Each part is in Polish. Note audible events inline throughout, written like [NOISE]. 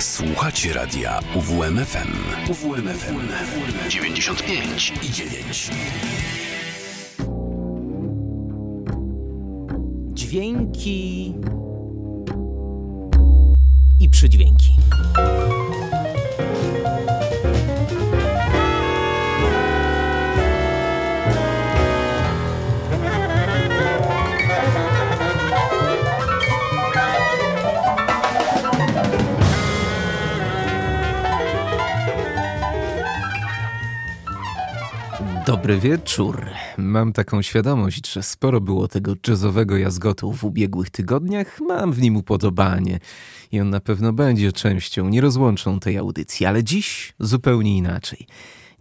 Słuchacie radia UWMFM. UWMFM 95 i 9. Dźwięki Dobry wieczór. Mam taką świadomość, że sporo było tego jazzowego jazgotu w ubiegłych tygodniach. Mam w nim upodobanie i on na pewno będzie częścią nierozłączną tej audycji, ale dziś zupełnie inaczej.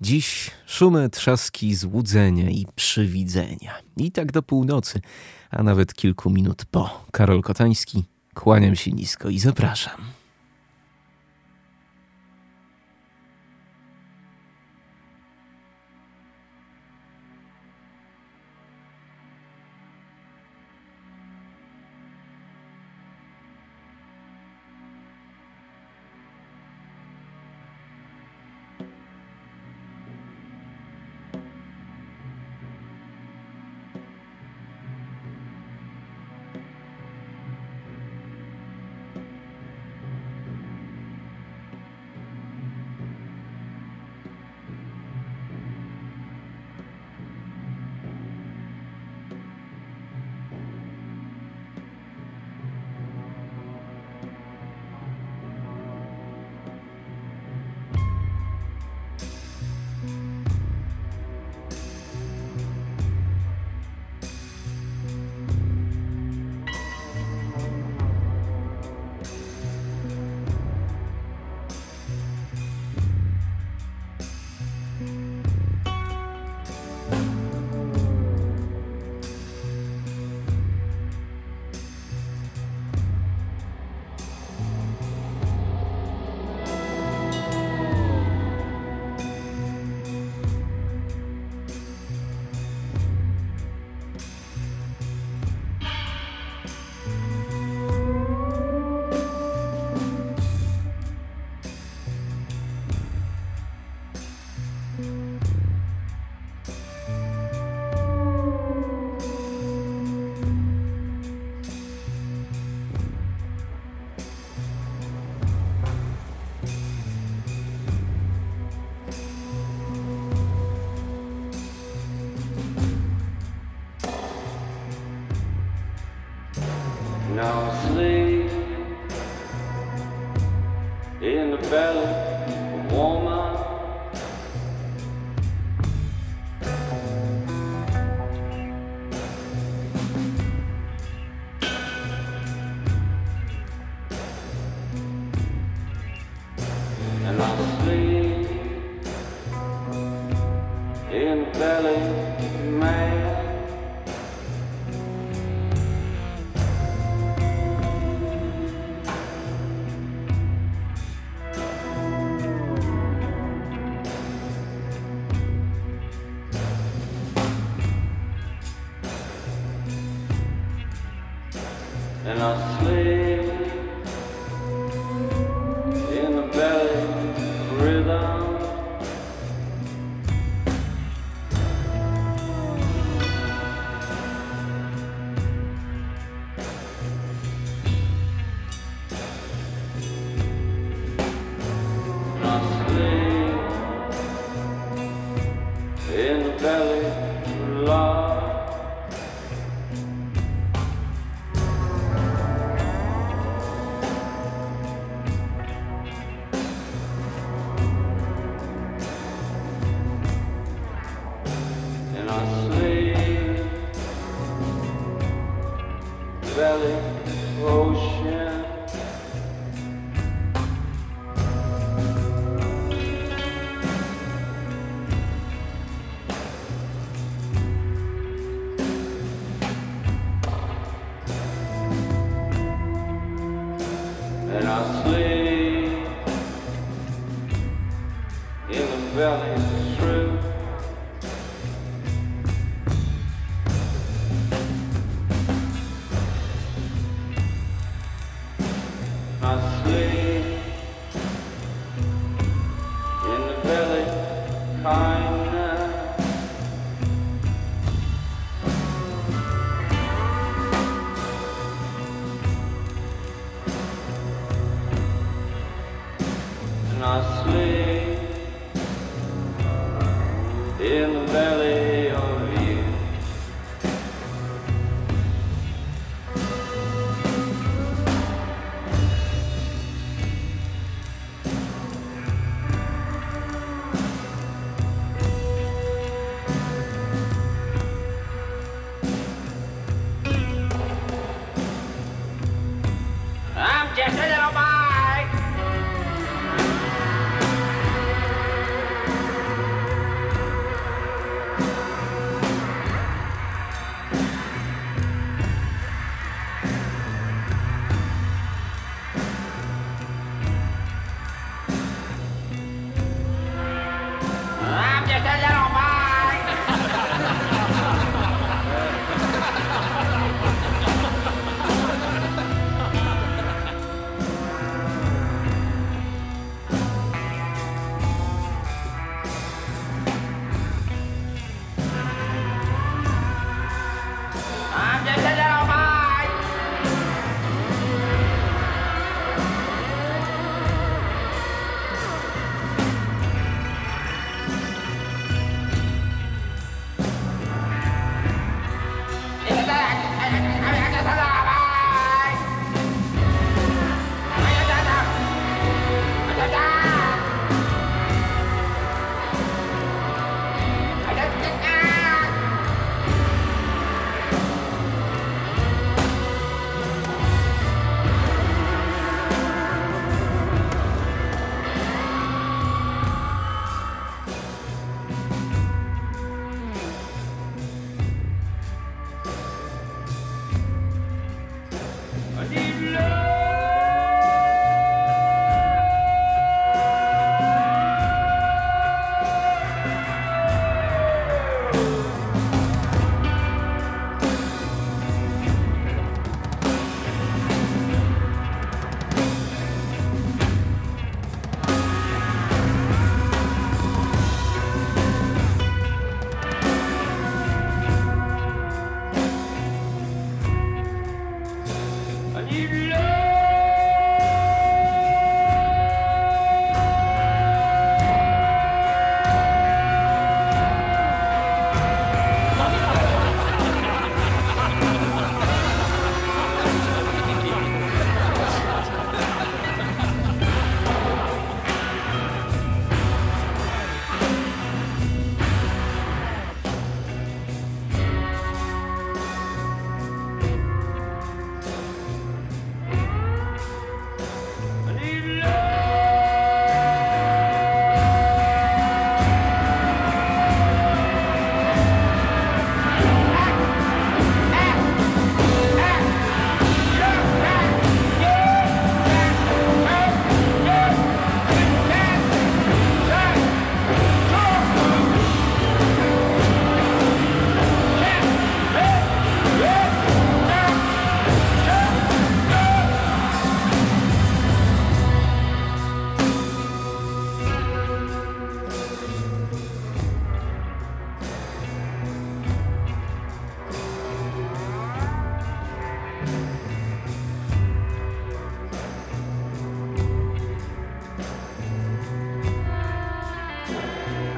Dziś szumy, trzaski, złudzenia i przywidzenia. I tak do północy, a nawet kilku minut po. Karol Kotański, kłaniam się nisko i zapraszam.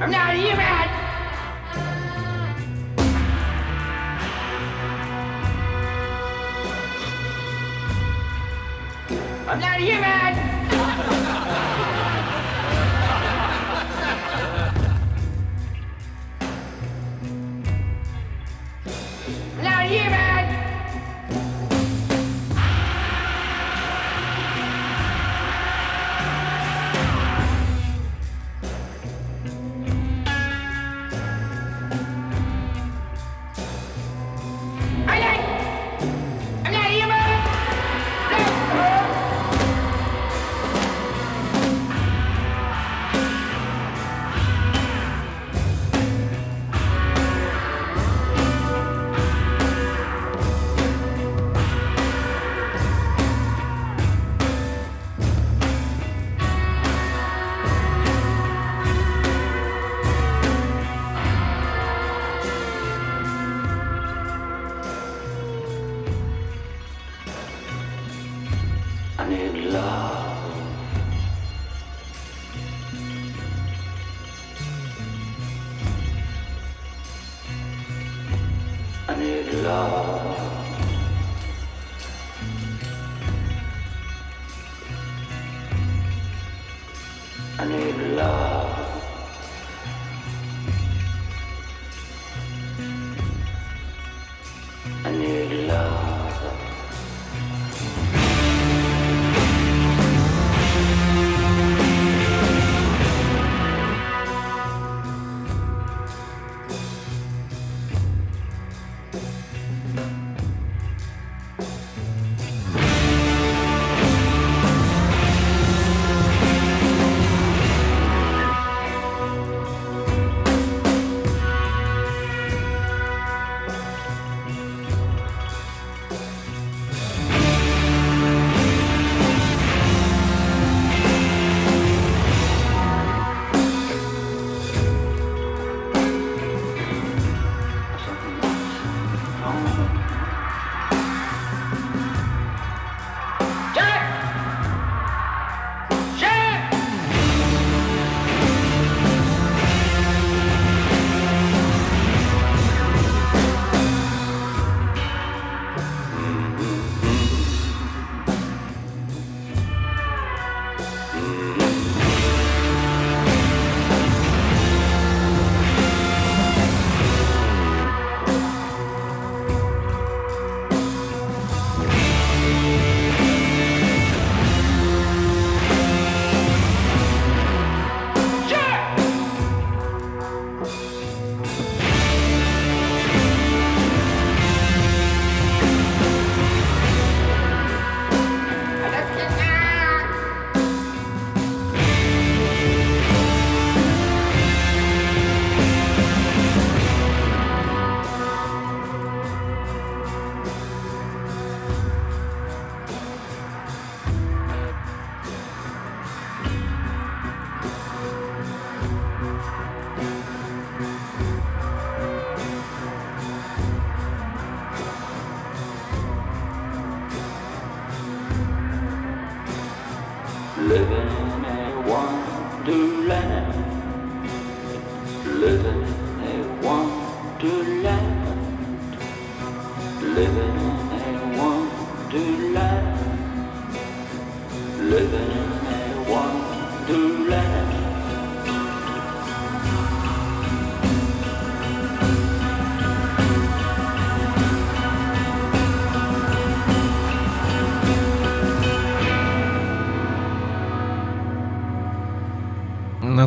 I'm not human. I'm not human.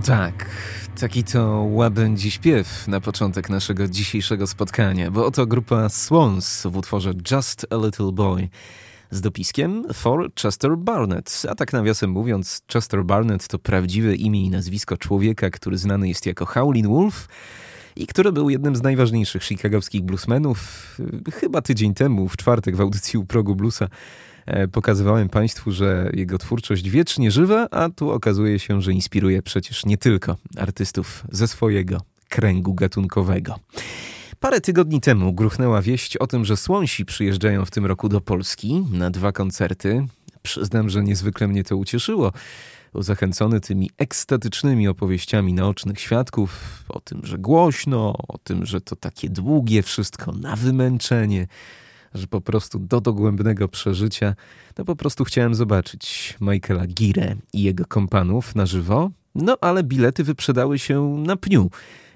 Tak, taki to łabędzi śpiew na początek naszego dzisiejszego spotkania, bo oto grupa Swans w utworze Just a Little Boy z dopiskiem for Chester Barnett. A tak nawiasem mówiąc, Chester Barnett to prawdziwe imię i nazwisko człowieka, który znany jest jako Howlin' Wolf i który był jednym z najważniejszych chicagowskich bluesmenów. Chyba tydzień temu, w czwartek w audycji u progu bluesa pokazywałem Państwu, że jego twórczość wiecznie żywa, a tu okazuje się, że inspiruje przecież nie tylko artystów ze swojego kręgu gatunkowego. Parę tygodni temu gruchnęła wieść o tym, że Słonsi przyjeżdżają w tym roku do Polski na dwa koncerty. Przyznam, że niezwykle mnie to ucieszyło. Zachęcony tymi ekstatycznymi opowieściami naocznych świadków o tym, że głośno, o tym, że to takie długie wszystko na wymęczenie że po prostu do dogłębnego przeżycia, to po prostu chciałem zobaczyć Michaela Gire i jego kompanów na żywo, no ale bilety wyprzedały się na pniu.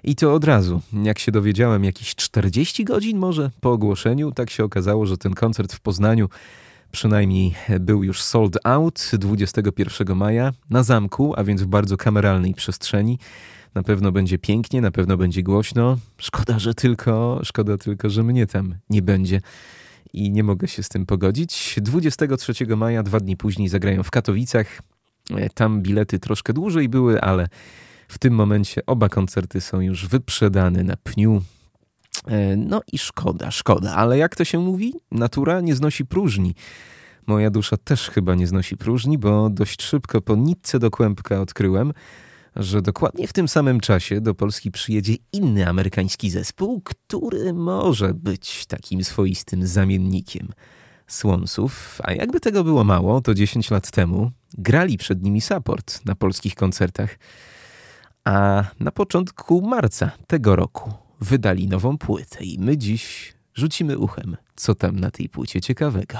I to od razu. Jak się dowiedziałem, jakieś 40 godzin może po ogłoszeniu, tak się okazało, że ten koncert w Poznaniu przynajmniej był już sold out 21 maja na zamku, a więc w bardzo kameralnej przestrzeni. Na pewno będzie pięknie, na pewno będzie głośno. Szkoda, że tylko, szkoda tylko, że mnie tam nie będzie i nie mogę się z tym pogodzić. 23 maja, dwa dni później, zagrają w Katowicach. E, tam bilety troszkę dłużej były, ale w tym momencie oba koncerty są już wyprzedane na pniu. E, no i szkoda, szkoda, ale jak to się mówi? Natura nie znosi próżni. Moja dusza też chyba nie znosi próżni, bo dość szybko po nitce do kłębka odkryłem, że dokładnie w tym samym czasie do Polski przyjedzie inny amerykański zespół, który może być takim swoistym zamiennikiem Słonsów. A jakby tego było mało, to 10 lat temu grali przed nimi support na polskich koncertach. A na początku marca tego roku wydali nową płytę i my dziś rzucimy uchem, co tam na tej płycie ciekawego.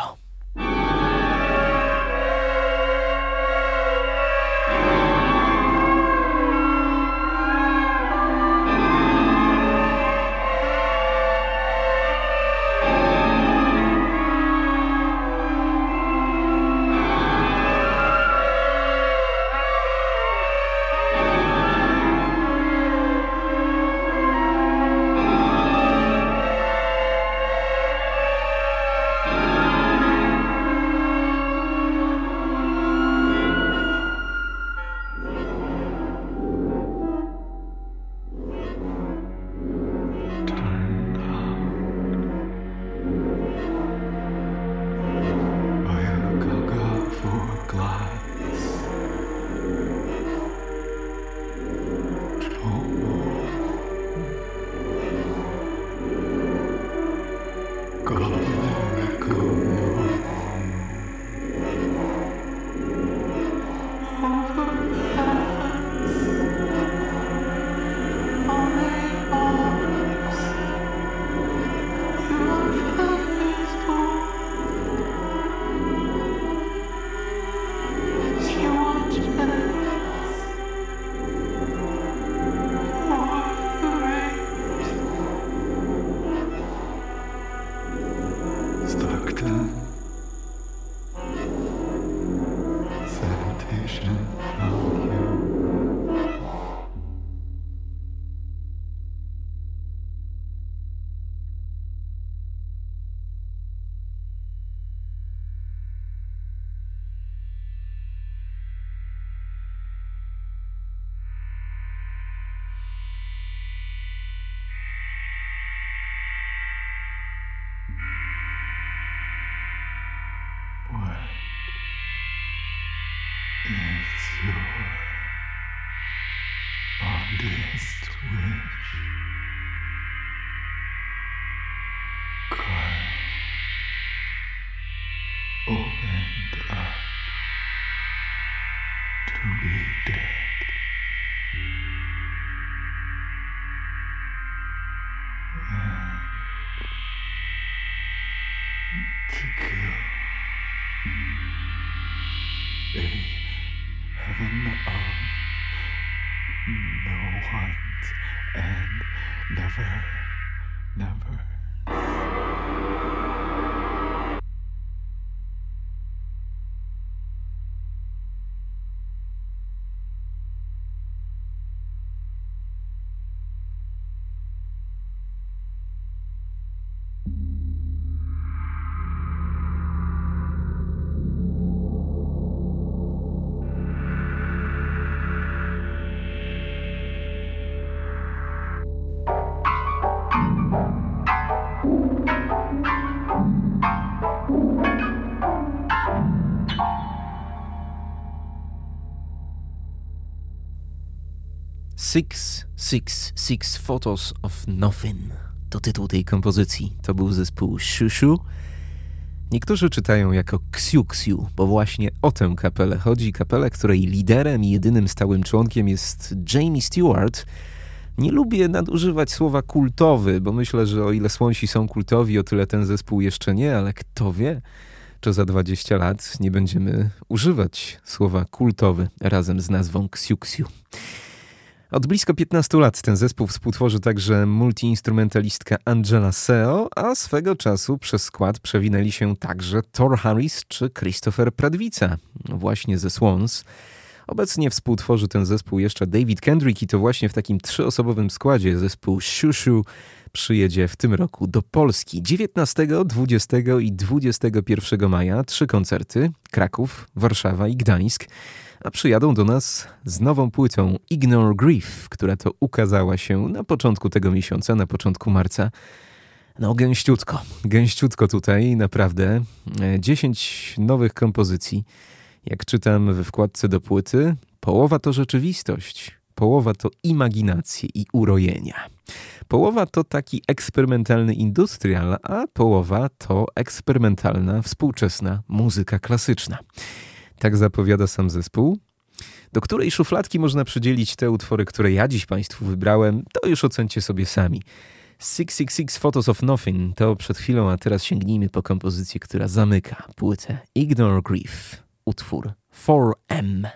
Never. Six, Six, Six Photos of Nothing to tytuł tej kompozycji. To był zespół Shushu. Niektórzy czytają jako Ksiu Ksiu, bo właśnie o tę kapelę chodzi. Kapelę, której liderem i jedynym stałym członkiem jest Jamie Stewart. Nie lubię nadużywać słowa kultowy, bo myślę, że o ile Słonsi są kultowi, o tyle ten zespół jeszcze nie, ale kto wie, czy za 20 lat nie będziemy używać słowa kultowy razem z nazwą Ksiu Ksiu. Od blisko 15 lat ten zespół współtworzy także multiinstrumentalistka Angela Seo, a swego czasu przez skład przewinęli się także Thor Harris czy Christopher Pradwica, właśnie ze Swans. Obecnie współtworzy ten zespół jeszcze David Kendrick i to właśnie w takim trzyosobowym składzie zespół Shushu przyjedzie w tym roku do Polski. 19, 20 i 21 maja trzy koncerty: Kraków, Warszawa i Gdańsk a przyjadą do nas z nową płytą Ignore Grief, która to ukazała się na początku tego miesiąca, na początku marca. No gęściutko, gęściutko tutaj, naprawdę. 10 nowych kompozycji. Jak czytam we wkładce do płyty, połowa to rzeczywistość, połowa to imaginacje i urojenia. Połowa to taki eksperymentalny industrial, a połowa to eksperymentalna, współczesna muzyka klasyczna. Tak zapowiada sam zespół. Do której szufladki można przydzielić te utwory, które ja dziś Państwu wybrałem, to już ocencie sobie sami. 666 Photos of Nothing to przed chwilą, a teraz sięgnijmy po kompozycję, która zamyka płytę Ignore Grief, utwór 4M.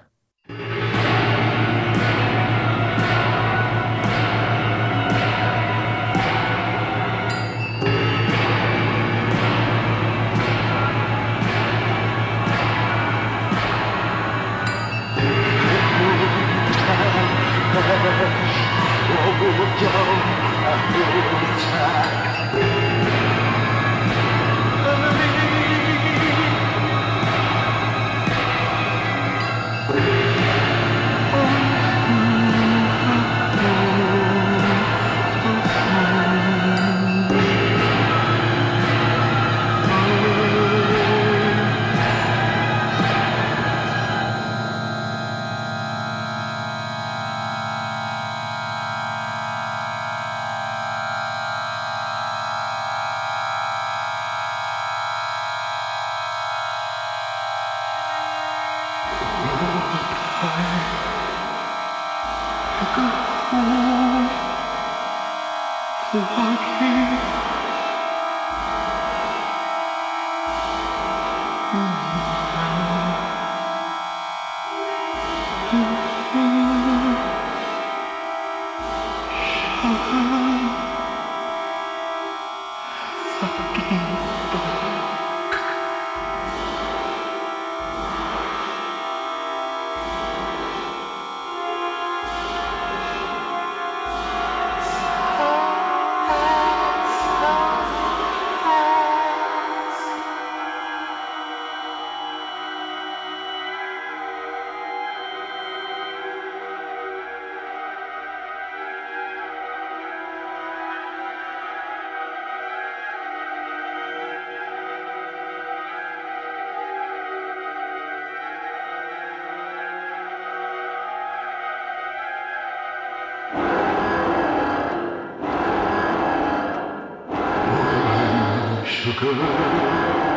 No.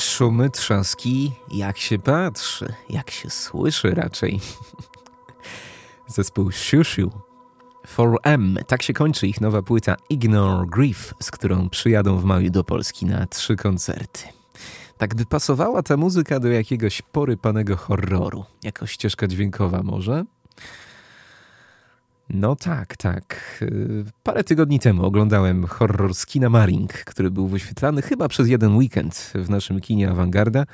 Szumy, trzaski, jak się patrzy, jak się słyszy raczej. [LAUGHS] Zespół Shushu 4M. Tak się kończy ich nowa płyta Ignore Grief, z którą przyjadą w maju do Polski na trzy koncerty. Tak by pasowała ta muzyka do jakiegoś porypanego horroru. Jako ścieżka dźwiękowa może? No tak, tak. Y, parę tygodni temu oglądałem horror z kina Maring, który był wyświetlany chyba przez jeden weekend w naszym kinie Awangarda.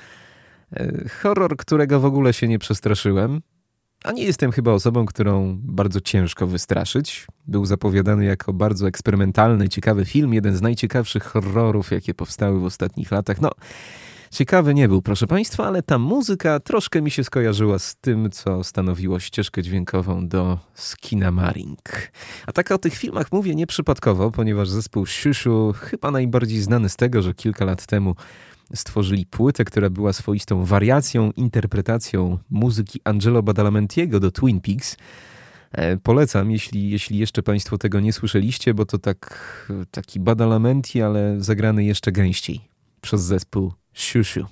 Y, horror, którego w ogóle się nie przestraszyłem. A nie jestem chyba osobą, którą bardzo ciężko wystraszyć. Był zapowiadany jako bardzo eksperymentalny, ciekawy film, jeden z najciekawszych horrorów, jakie powstały w ostatnich latach. No, ciekawy nie był, proszę Państwa, ale ta muzyka troszkę mi się skojarzyła z tym, co stanowiło ścieżkę dźwiękową do Skina Maring. A tak o tych filmach mówię nieprzypadkowo, ponieważ zespół Shushu chyba najbardziej znany z tego, że kilka lat temu stworzyli płytę, która była swoistą wariacją, interpretacją muzyki Angelo Badalamentiego do Twin Peaks. E, polecam, jeśli, jeśli jeszcze Państwo tego nie słyszeliście, bo to tak, taki Badalamenti, ale zagrany jeszcze gęściej przez zespół Shushu.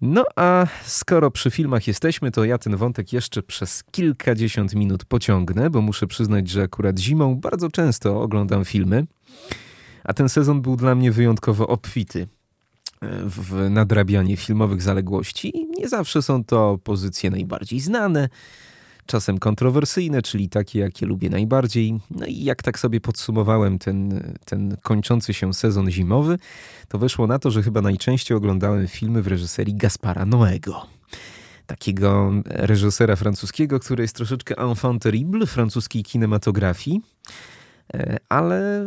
No a skoro przy filmach jesteśmy, to ja ten wątek jeszcze przez kilkadziesiąt minut pociągnę, bo muszę przyznać, że akurat zimą bardzo często oglądam filmy, a ten sezon był dla mnie wyjątkowo obfity w nadrabianie filmowych zaległości. Nie zawsze są to pozycje najbardziej znane, czasem kontrowersyjne, czyli takie, jakie lubię najbardziej. No i jak tak sobie podsumowałem ten, ten kończący się sezon zimowy, to wyszło na to, że chyba najczęściej oglądałem filmy w reżyserii Gaspara Noego. Takiego reżysera francuskiego, który jest troszeczkę enfant terrible francuskiej kinematografii. E, ale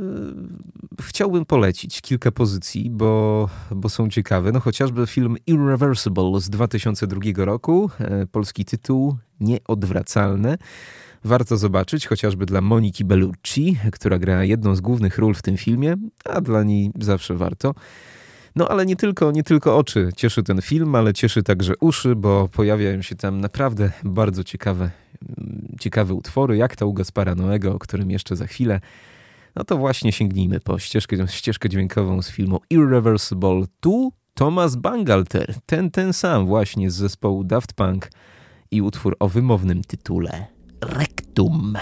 chciałbym polecić kilka pozycji, bo, bo są ciekawe. No chociażby film Irreversible z 2002 roku, e, polski tytuł Nieodwracalne. Warto zobaczyć, chociażby dla Moniki Bellucci, która gra jedną z głównych ról w tym filmie, a dla niej zawsze warto. No ale nie tylko, nie tylko oczy cieszy ten film, ale cieszy także uszy, bo pojawiają się tam naprawdę bardzo ciekawe, ciekawe utwory, jak to u Gaspara Noego, o którym jeszcze za chwilę. No to właśnie sięgnijmy po ścieżkę, ścieżkę dźwiękową z filmu Irreversible. Tu Thomas Bangalter, ten, ten sam właśnie z zespołu Daft Punk i utwór o wymownym tytule Rectum.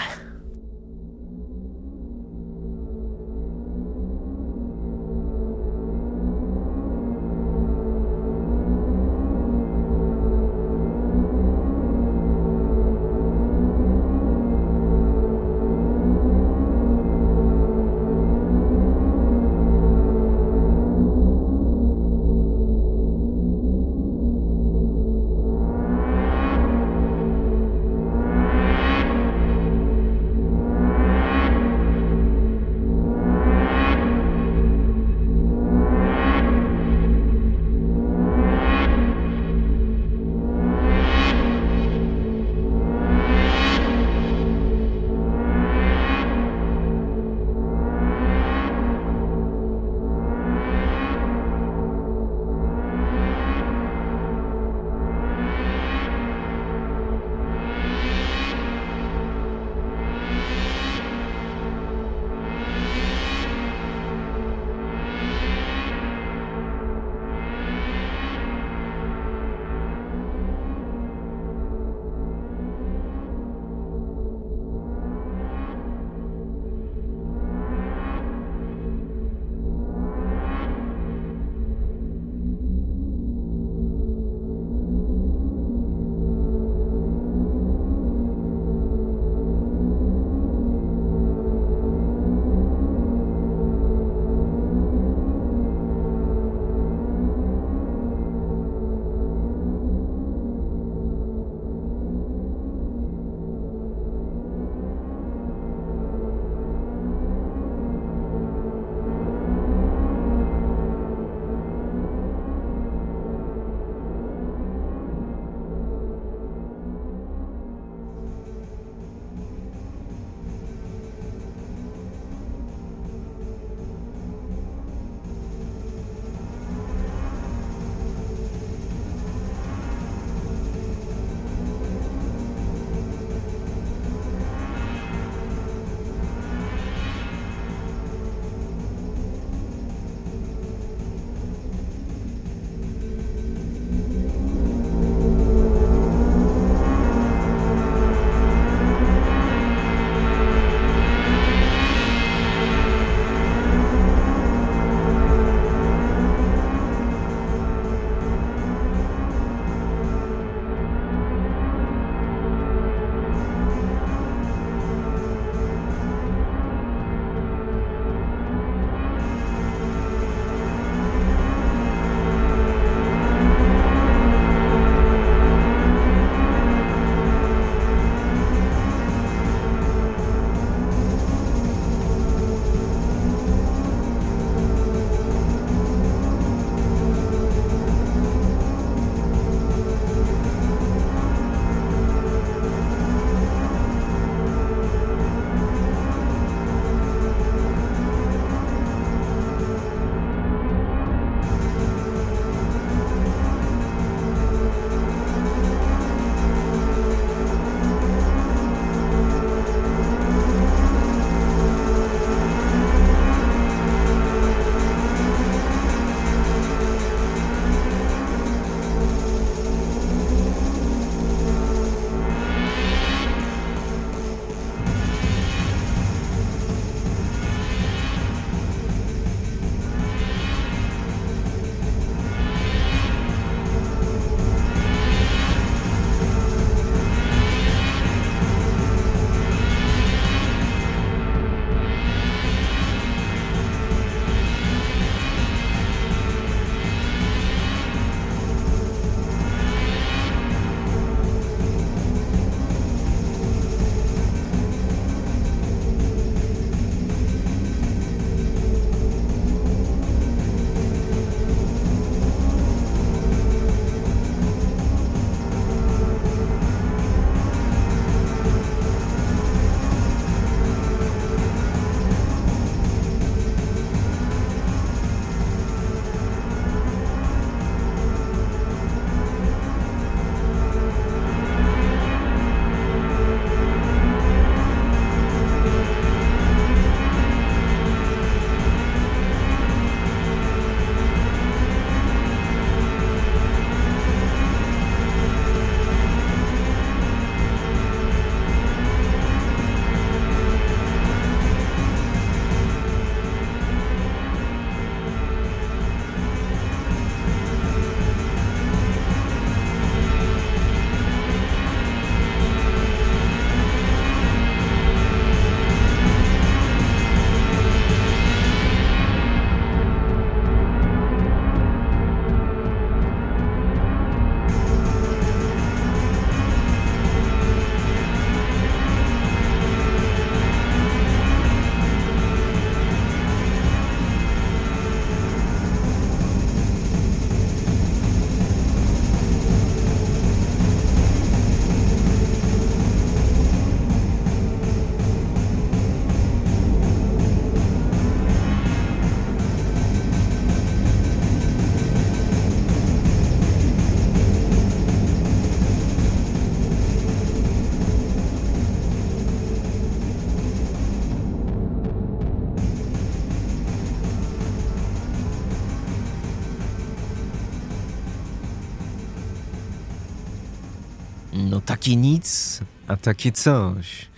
Takie nic, a takie coś.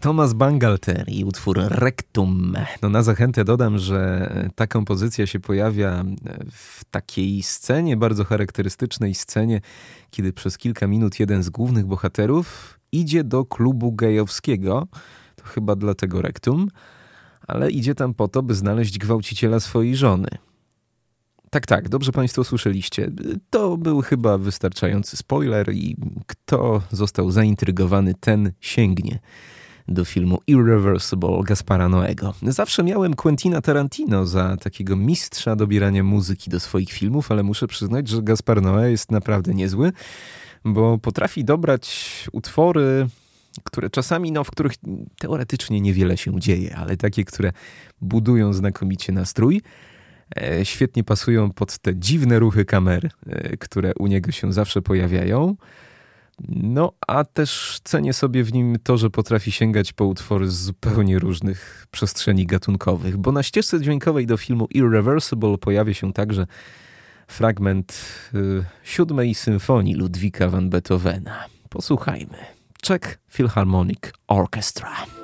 Thomas Bangalter i utwór Rectum. No na zachętę dodam, że ta kompozycja się pojawia w takiej scenie, bardzo charakterystycznej scenie, kiedy przez kilka minut jeden z głównych bohaterów idzie do klubu gejowskiego. To chyba dlatego Rectum, ale idzie tam po to, by znaleźć gwałciciela swojej żony. Tak, tak, dobrze Państwo słyszeliście. To był chyba wystarczający spoiler i kto został zaintrygowany, ten sięgnie do filmu Irreversible Gaspara Noego. Zawsze miałem Quentina Tarantino za takiego mistrza dobierania muzyki do swoich filmów, ale muszę przyznać, że Gaspar Noé jest naprawdę niezły, bo potrafi dobrać utwory, które czasami, no, w których teoretycznie niewiele się dzieje, ale takie, które budują znakomicie nastrój. E, świetnie pasują pod te dziwne ruchy kamer, e, które u niego się zawsze pojawiają. No, a też cenię sobie w nim to, że potrafi sięgać po utwory z zupełnie różnych przestrzeni gatunkowych, bo na ścieżce dźwiękowej do filmu Irreversible pojawia się także fragment y, siódmej symfonii Ludwika van Beethovena. Posłuchajmy. Czech Philharmonic Orchestra.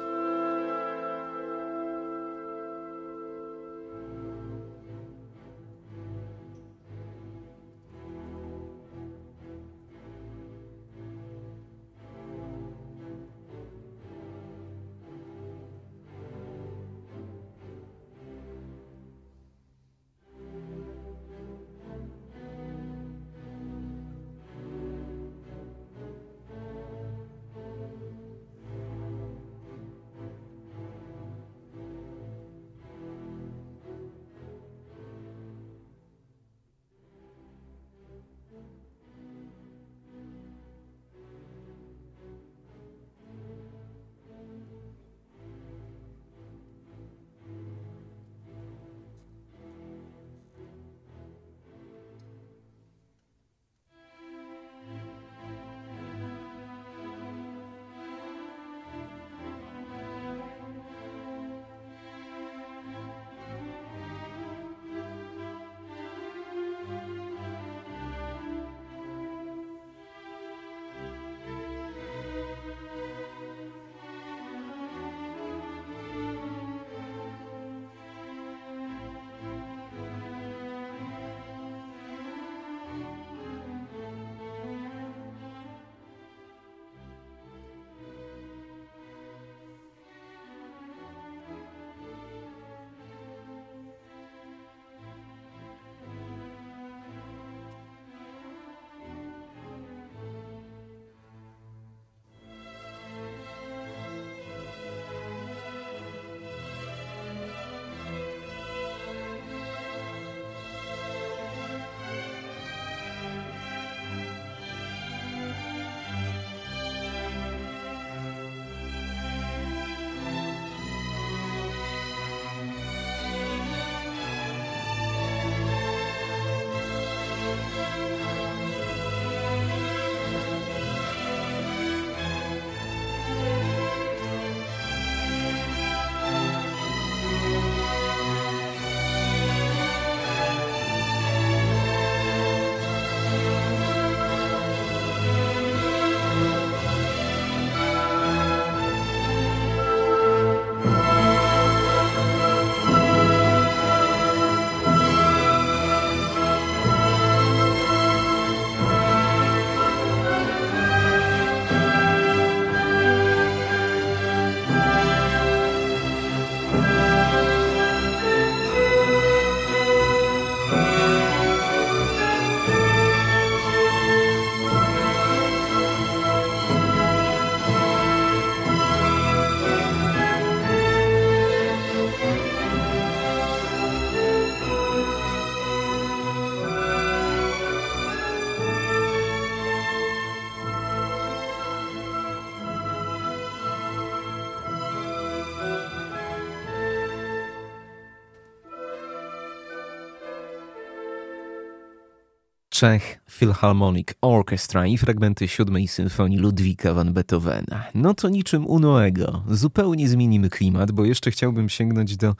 Czech Philharmonic Orchestra i fragmenty siódmej symfonii Ludwika van Beethovena. No to niczym u Noego. Zupełnie zmienimy klimat, bo jeszcze chciałbym sięgnąć do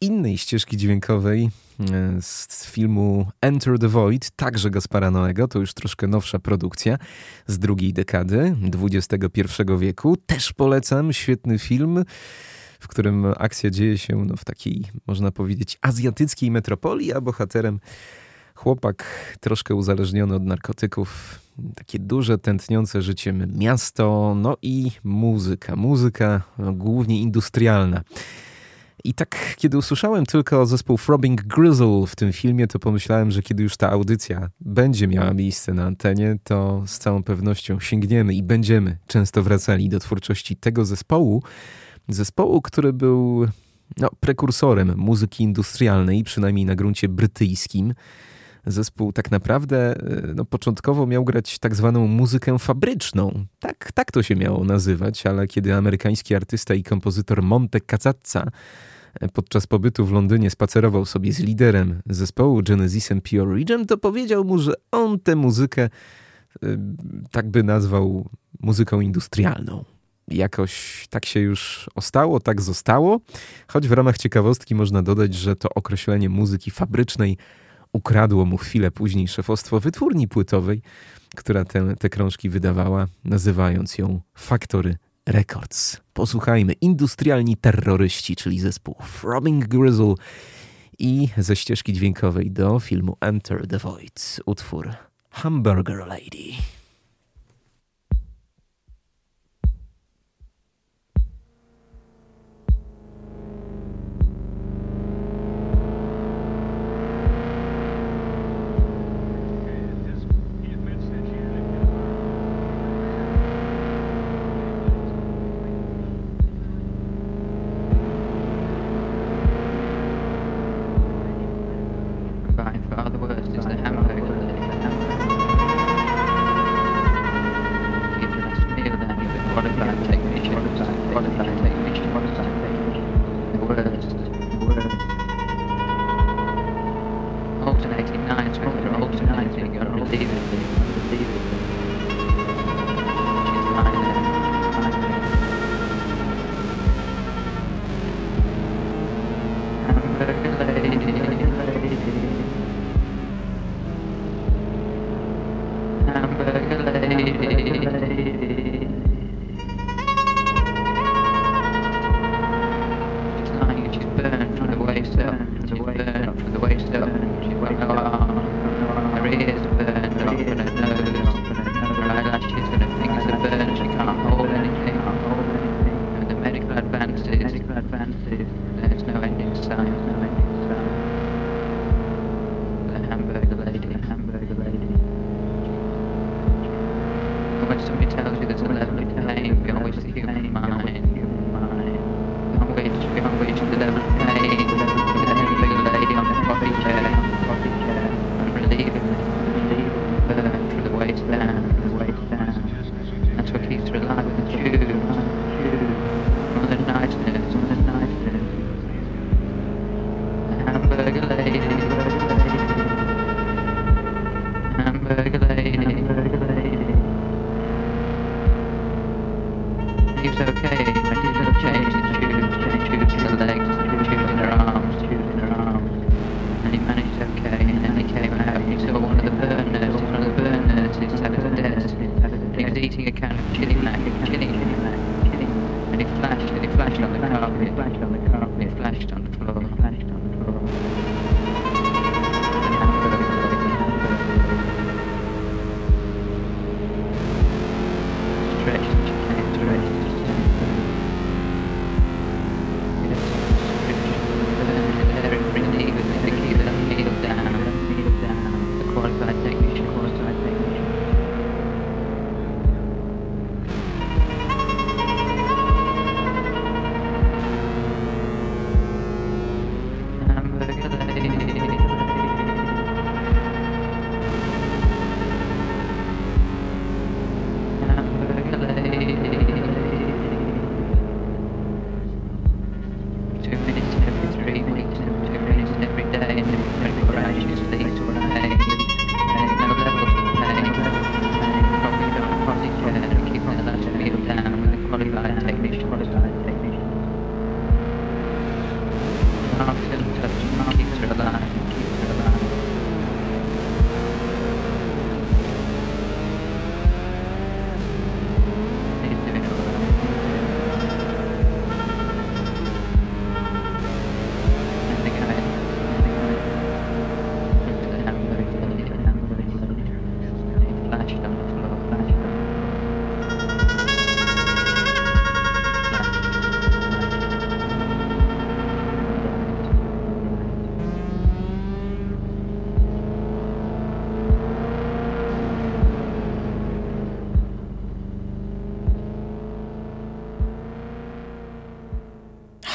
innej ścieżki dźwiękowej e, z filmu Enter the Void, także Gaspara Noego, to już troszkę nowsza produkcja z drugiej dekady XXI wieku. Też polecam, świetny film, w którym akcja dzieje się no, w takiej, można powiedzieć, azjatyckiej metropolii, a bohaterem chłopak troszkę uzależniony od narkotyków, takie duże, tętniące życiem miasto, no i muzyka. Muzyka no, głównie industrialna. I tak, kiedy usłyszałem tylko zespół Throbbing Grizzle w tym filmie, to pomyślałem, że kiedy już ta audycja będzie miała miejsce na antenie, to z całą pewnością sięgniemy i będziemy często wracali do twórczości tego zespołu. Zespołu, który był no, prekursorem muzyki industrialnej, przynajmniej na gruncie brytyjskim zespół tak naprawdę e, no, początkowo miał grać tak zwaną muzykę fabryczną. Tak, tak to się miało nazywać, ale kiedy amerykański artysta i kompozytor Monte Cazazza e, podczas pobytu w Londynie spacerował sobie z liderem zespołu Genesisem Pure Region, to powiedział mu, że on tę muzykę e, tak by nazwał muzyką industrialną. Jakoś tak się już ostało, tak zostało, choć w ramach ciekawostki można dodać, że to określenie muzyki fabrycznej ukradło mu chwilę później szefostwo wytwórni płytowej, która te, te krążki wydawała, nazywając ją Factory Records. Posłuchajmy, industrialni terroryści, czyli zespół Throbbing Grizzle i ze ścieżki dźwiękowej do filmu Enter the Void utwór Hamburger Lady.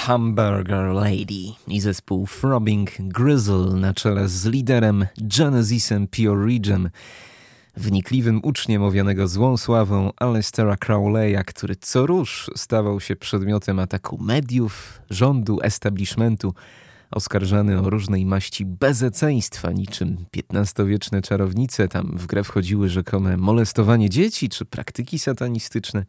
Hamburger Lady i zespół Throbbing Grizzle na czele z liderem Genesisem Pioridge'em, wnikliwym uczniem owianego złą sławą Alestera Crowleya, który co rusz stawał się przedmiotem ataku mediów, rządu, establishmentu, oskarżany o różnej maści bezeceństwa, niczym XV-wieczne czarownice. Tam w grę wchodziły rzekome molestowanie dzieci czy praktyki satanistyczne.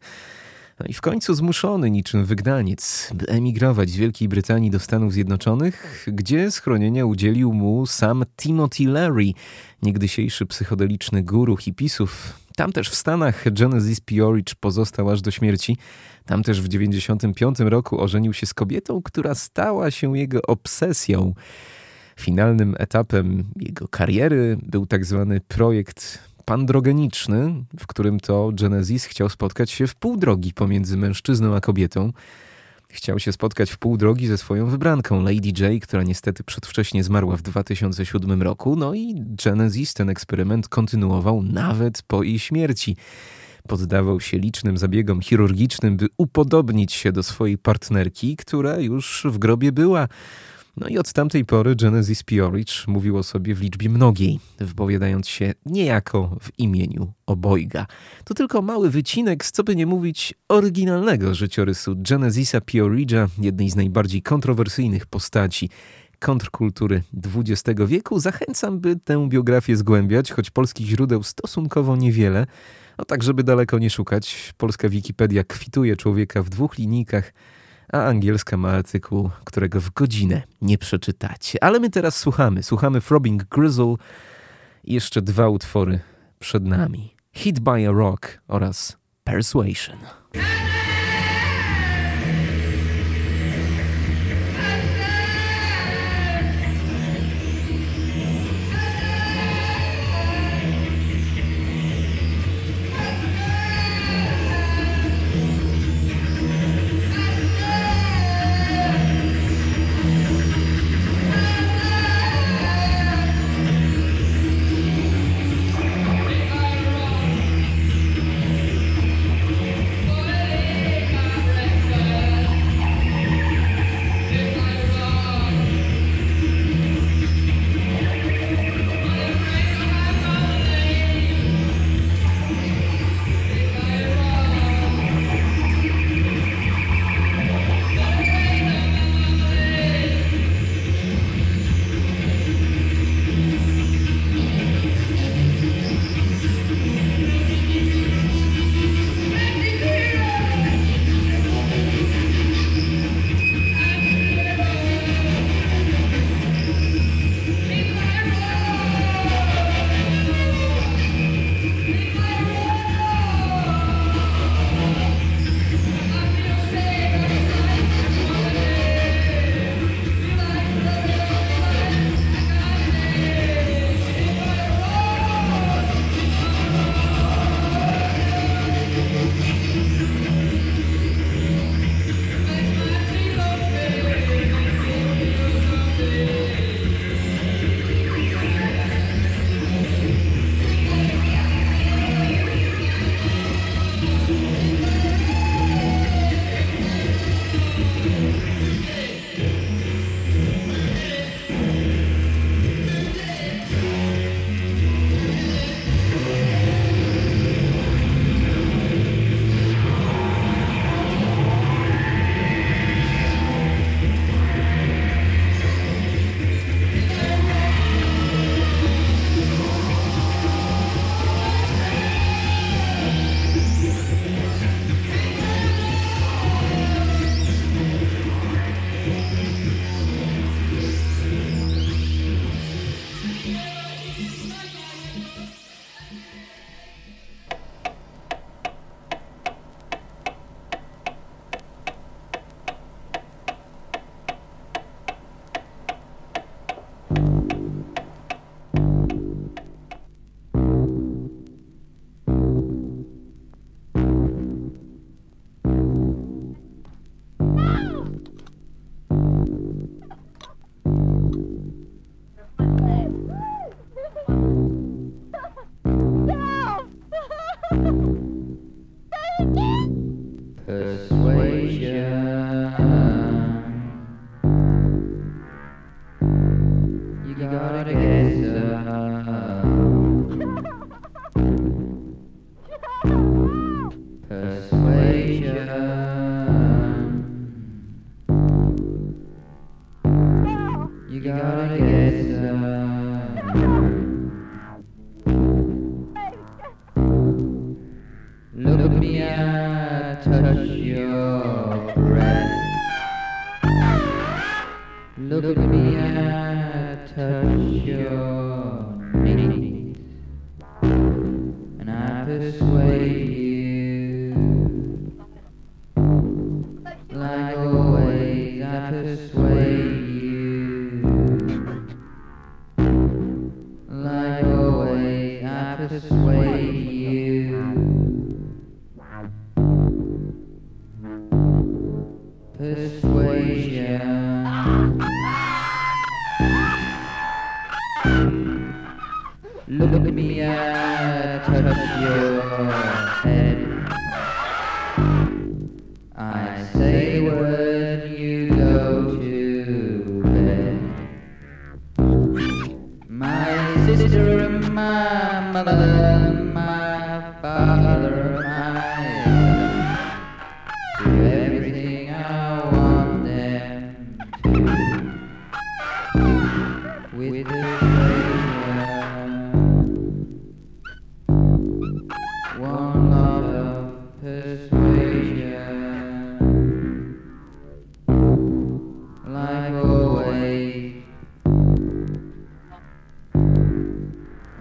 No i w końcu zmuszony niczym wygnaniec, by emigrować z Wielkiej Brytanii do Stanów Zjednoczonych, gdzie schronienia udzielił mu sam Timothy Leary, niegdysiejszy psychodeliczny guru hipisów. Tam też w Stanach Genesis Pioridge pozostał aż do śmierci. Tam też w 1995 roku ożenił się z kobietą, która stała się jego obsesją. Finalnym etapem jego kariery był tak zwany projekt pandrogeniczny, w którym to Genesis chciał spotkać się w pół drogi pomiędzy mężczyzną a kobietą. Chciał się spotkać w pół drogi ze swoją wybranką Lady J, która niestety przedwcześnie zmarła w 2007 roku. No i Genesis ten eksperyment kontynuował nawet po jej śmierci. Poddawał się licznym zabiegom chirurgicznym, by upodobnić się do swojej partnerki, która już w grobie była. No i od tamtej pory Genesis Pioridge mówił o sobie w liczbie mnogiej, wypowiadając się niejako w imieniu obojga. To tylko mały wycinek, z co by nie mówić, oryginalnego życiorysu Genesisa Pioridge'a, jednej z najbardziej kontrowersyjnych postaci kontrkultury XX wieku. Zachęcam, by tę biografię zgłębiać, choć polskich źródeł stosunkowo niewiele. No tak, żeby daleko nie szukać, polska Wikipedia kwituje człowieka w dwóch linijkach – a angielska ma artykuł, którego w godzinę nie przeczytacie. Ale my teraz słuchamy. Słuchamy Throbbing Grizzle i jeszcze dwa utwory przed nami. Hit by a Rock oraz Persuasion.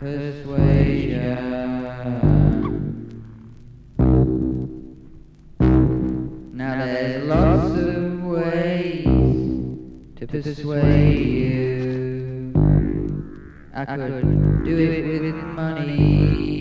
persuasion. Now there's lots of ways to persuade you. I could do it with money.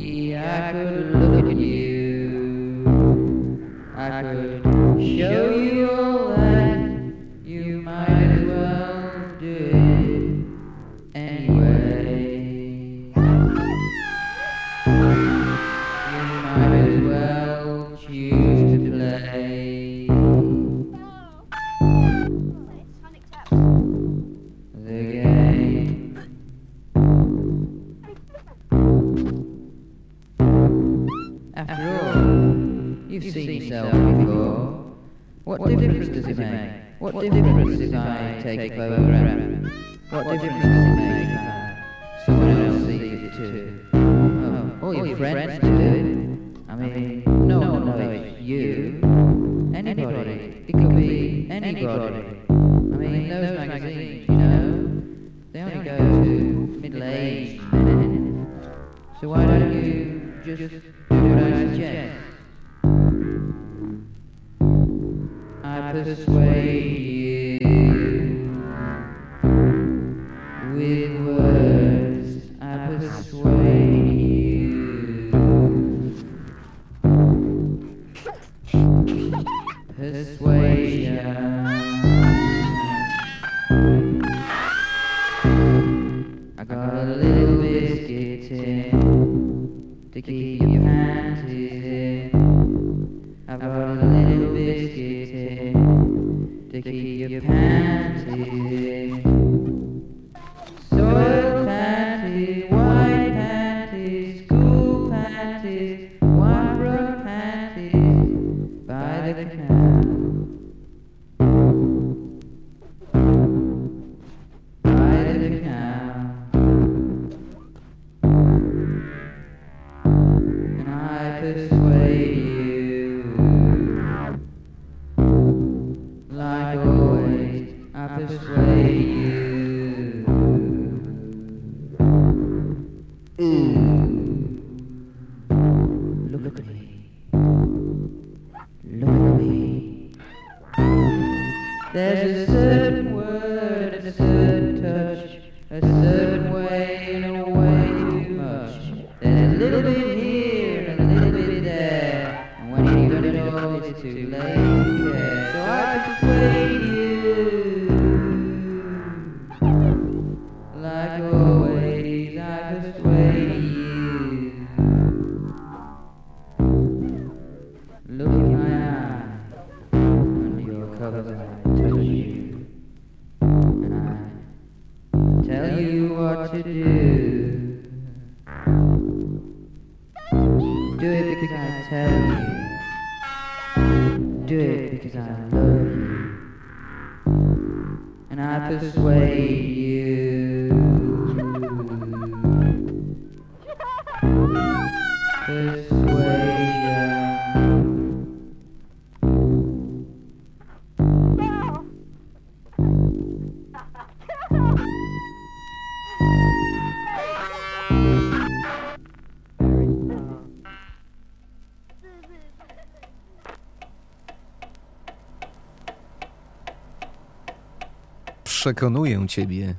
Przekonuję ciebie,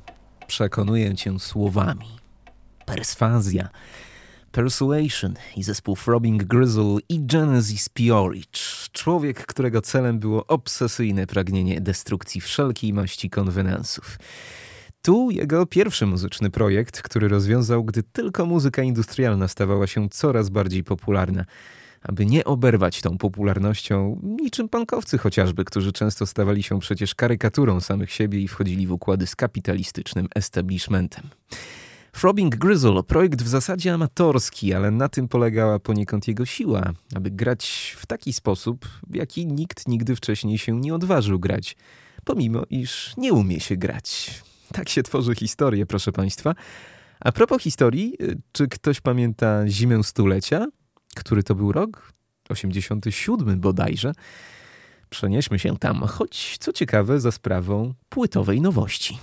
przekonuję cię słowami. Perswazja, Persuasion i zespół Throbbing Grizzle i Genesis Peorage. Człowiek, którego celem było obsesyjne pragnienie destrukcji wszelkiej maści konwenansów. Tu jego pierwszy muzyczny projekt, który rozwiązał, gdy tylko muzyka industrialna stawała się coraz bardziej popularna. Aby nie oberwać tą popularnością, niczym pankowcy chociażby, którzy często stawali się przecież karykaturą samych siebie i wchodzili w układy z kapitalistycznym establishmentem. Throbbing Grizzle, projekt w zasadzie amatorski, ale na tym polegała poniekąd jego siła, aby grać w taki sposób, w jaki nikt nigdy wcześniej się nie odważył grać, pomimo iż nie umie się grać. Tak się tworzy historię, proszę Państwa. A propos historii, czy ktoś pamięta zimę stulecia? Który to był rok? 87 bodajże. Przenieśmy się tam, choć co ciekawe, za sprawą płytowej nowości.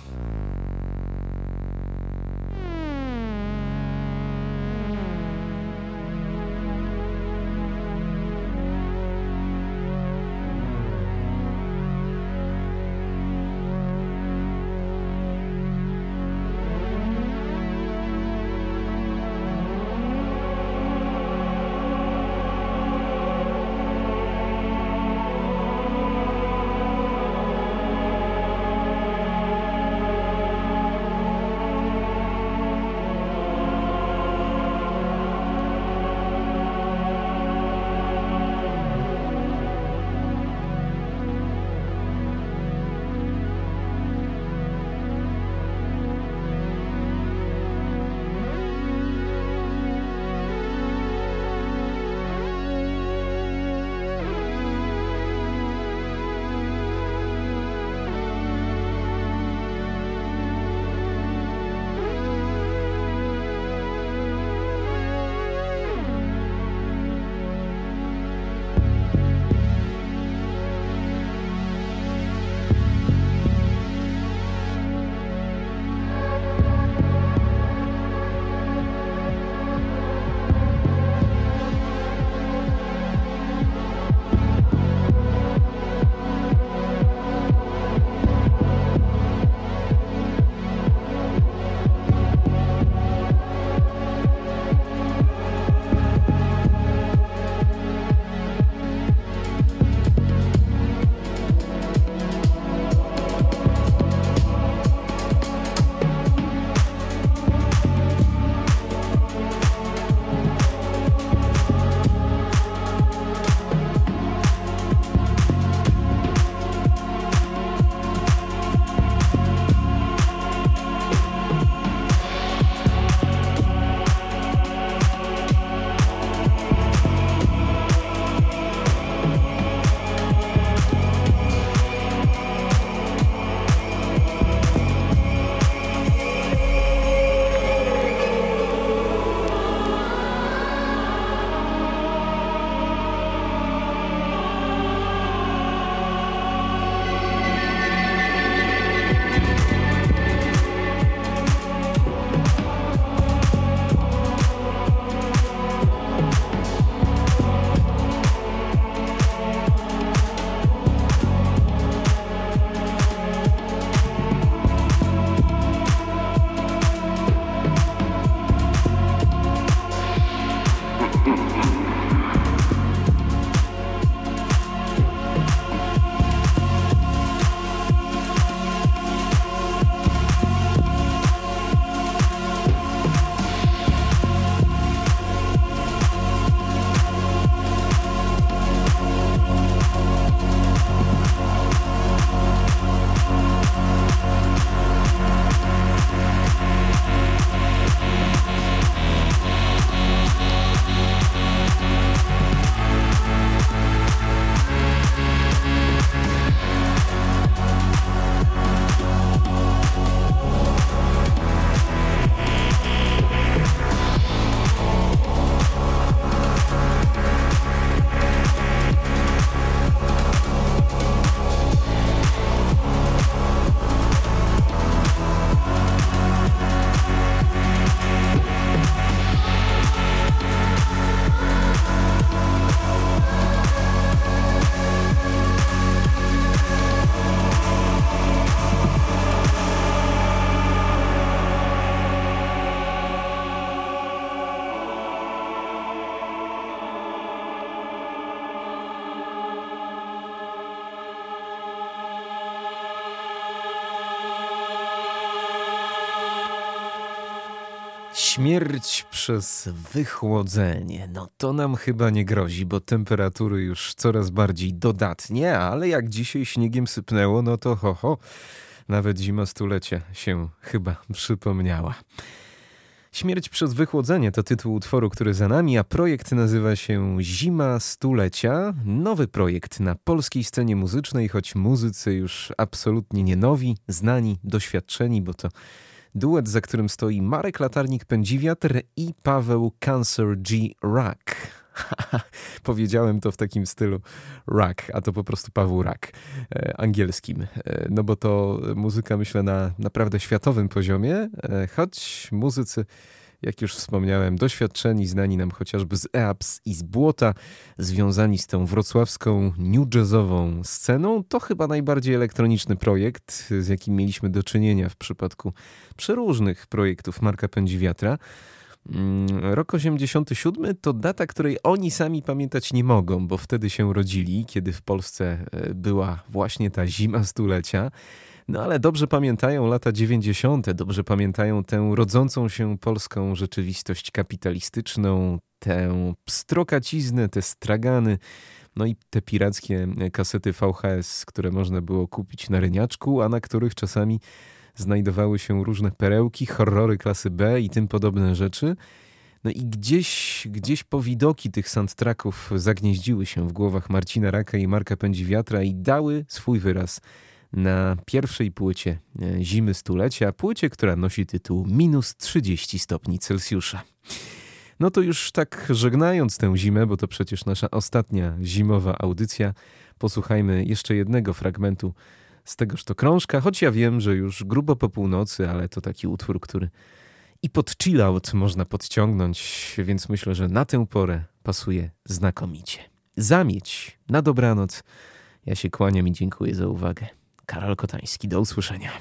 Śmierć przez wychłodzenie. No to nam chyba nie grozi, bo temperatury już coraz bardziej dodatnie, ale jak dzisiaj śniegiem sypnęło, no to ho, ho. Nawet zima stulecia się chyba przypomniała. Śmierć przez wychłodzenie to tytuł utworu, który za nami, a projekt nazywa się Zima Stulecia. Nowy projekt na polskiej scenie muzycznej, choć muzycy już absolutnie nie nowi, znani, doświadczeni, bo to duet, za którym stoi Marek Latarnik-Pędziwiatr i Paweł Cancer G. Rack. [LAUGHS] Powiedziałem to w takim stylu Rack, a to po prostu Paweł Rack, e, angielskim. E, no bo to muzyka, myślę, na naprawdę światowym poziomie, e, choć muzycy jak już wspomniałem, doświadczeni, znani nam chociażby z EAPS i z Błota, związani z tą wrocławską new jazzową sceną, to chyba najbardziej elektroniczny projekt, z jakim mieliśmy do czynienia w przypadku przeróżnych projektów Marka Pędziwiatra. Mm, rok 87 to data, której oni sami pamiętać nie mogą, bo wtedy się rodzili, kiedy w Polsce e, była właśnie ta zima stulecia. No ale dobrze pamiętają lata 90., dobrze pamiętają tę rodzącą się polską rzeczywistość kapitalistyczną, tę pstrokaciznę, te stragany, no i te pirackie kasety VHS, które można było kupić na ryniaczku, a na których czasami znajdowały się różne perełki, horrory klasy B i tym podobne rzeczy. No i gdzieś, gdzieś powidoki tych soundtracków zagnieździły się w głowach Marcina Raka i Marka Pędziwiatra i dały swój wyraz na pierwszej płycie e, Zimy Stulecia, płycie, która nosi tytuł Minus 30 stopni Celsjusza. No to już tak żegnając tę zimę, bo to przecież nasza ostatnia zimowa audycja, posłuchajmy jeszcze jednego fragmentu z tegoż to krążka, choć ja wiem, że już grubo po północy, ale to taki utwór, który i pod chillout można podciągnąć, więc myślę, że na tę porę pasuje znakomicie. Zamieć, na dobranoc. Ja się kłaniam i dziękuję za uwagę. Karol Kotański, do usłyszenia.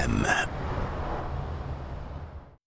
FM.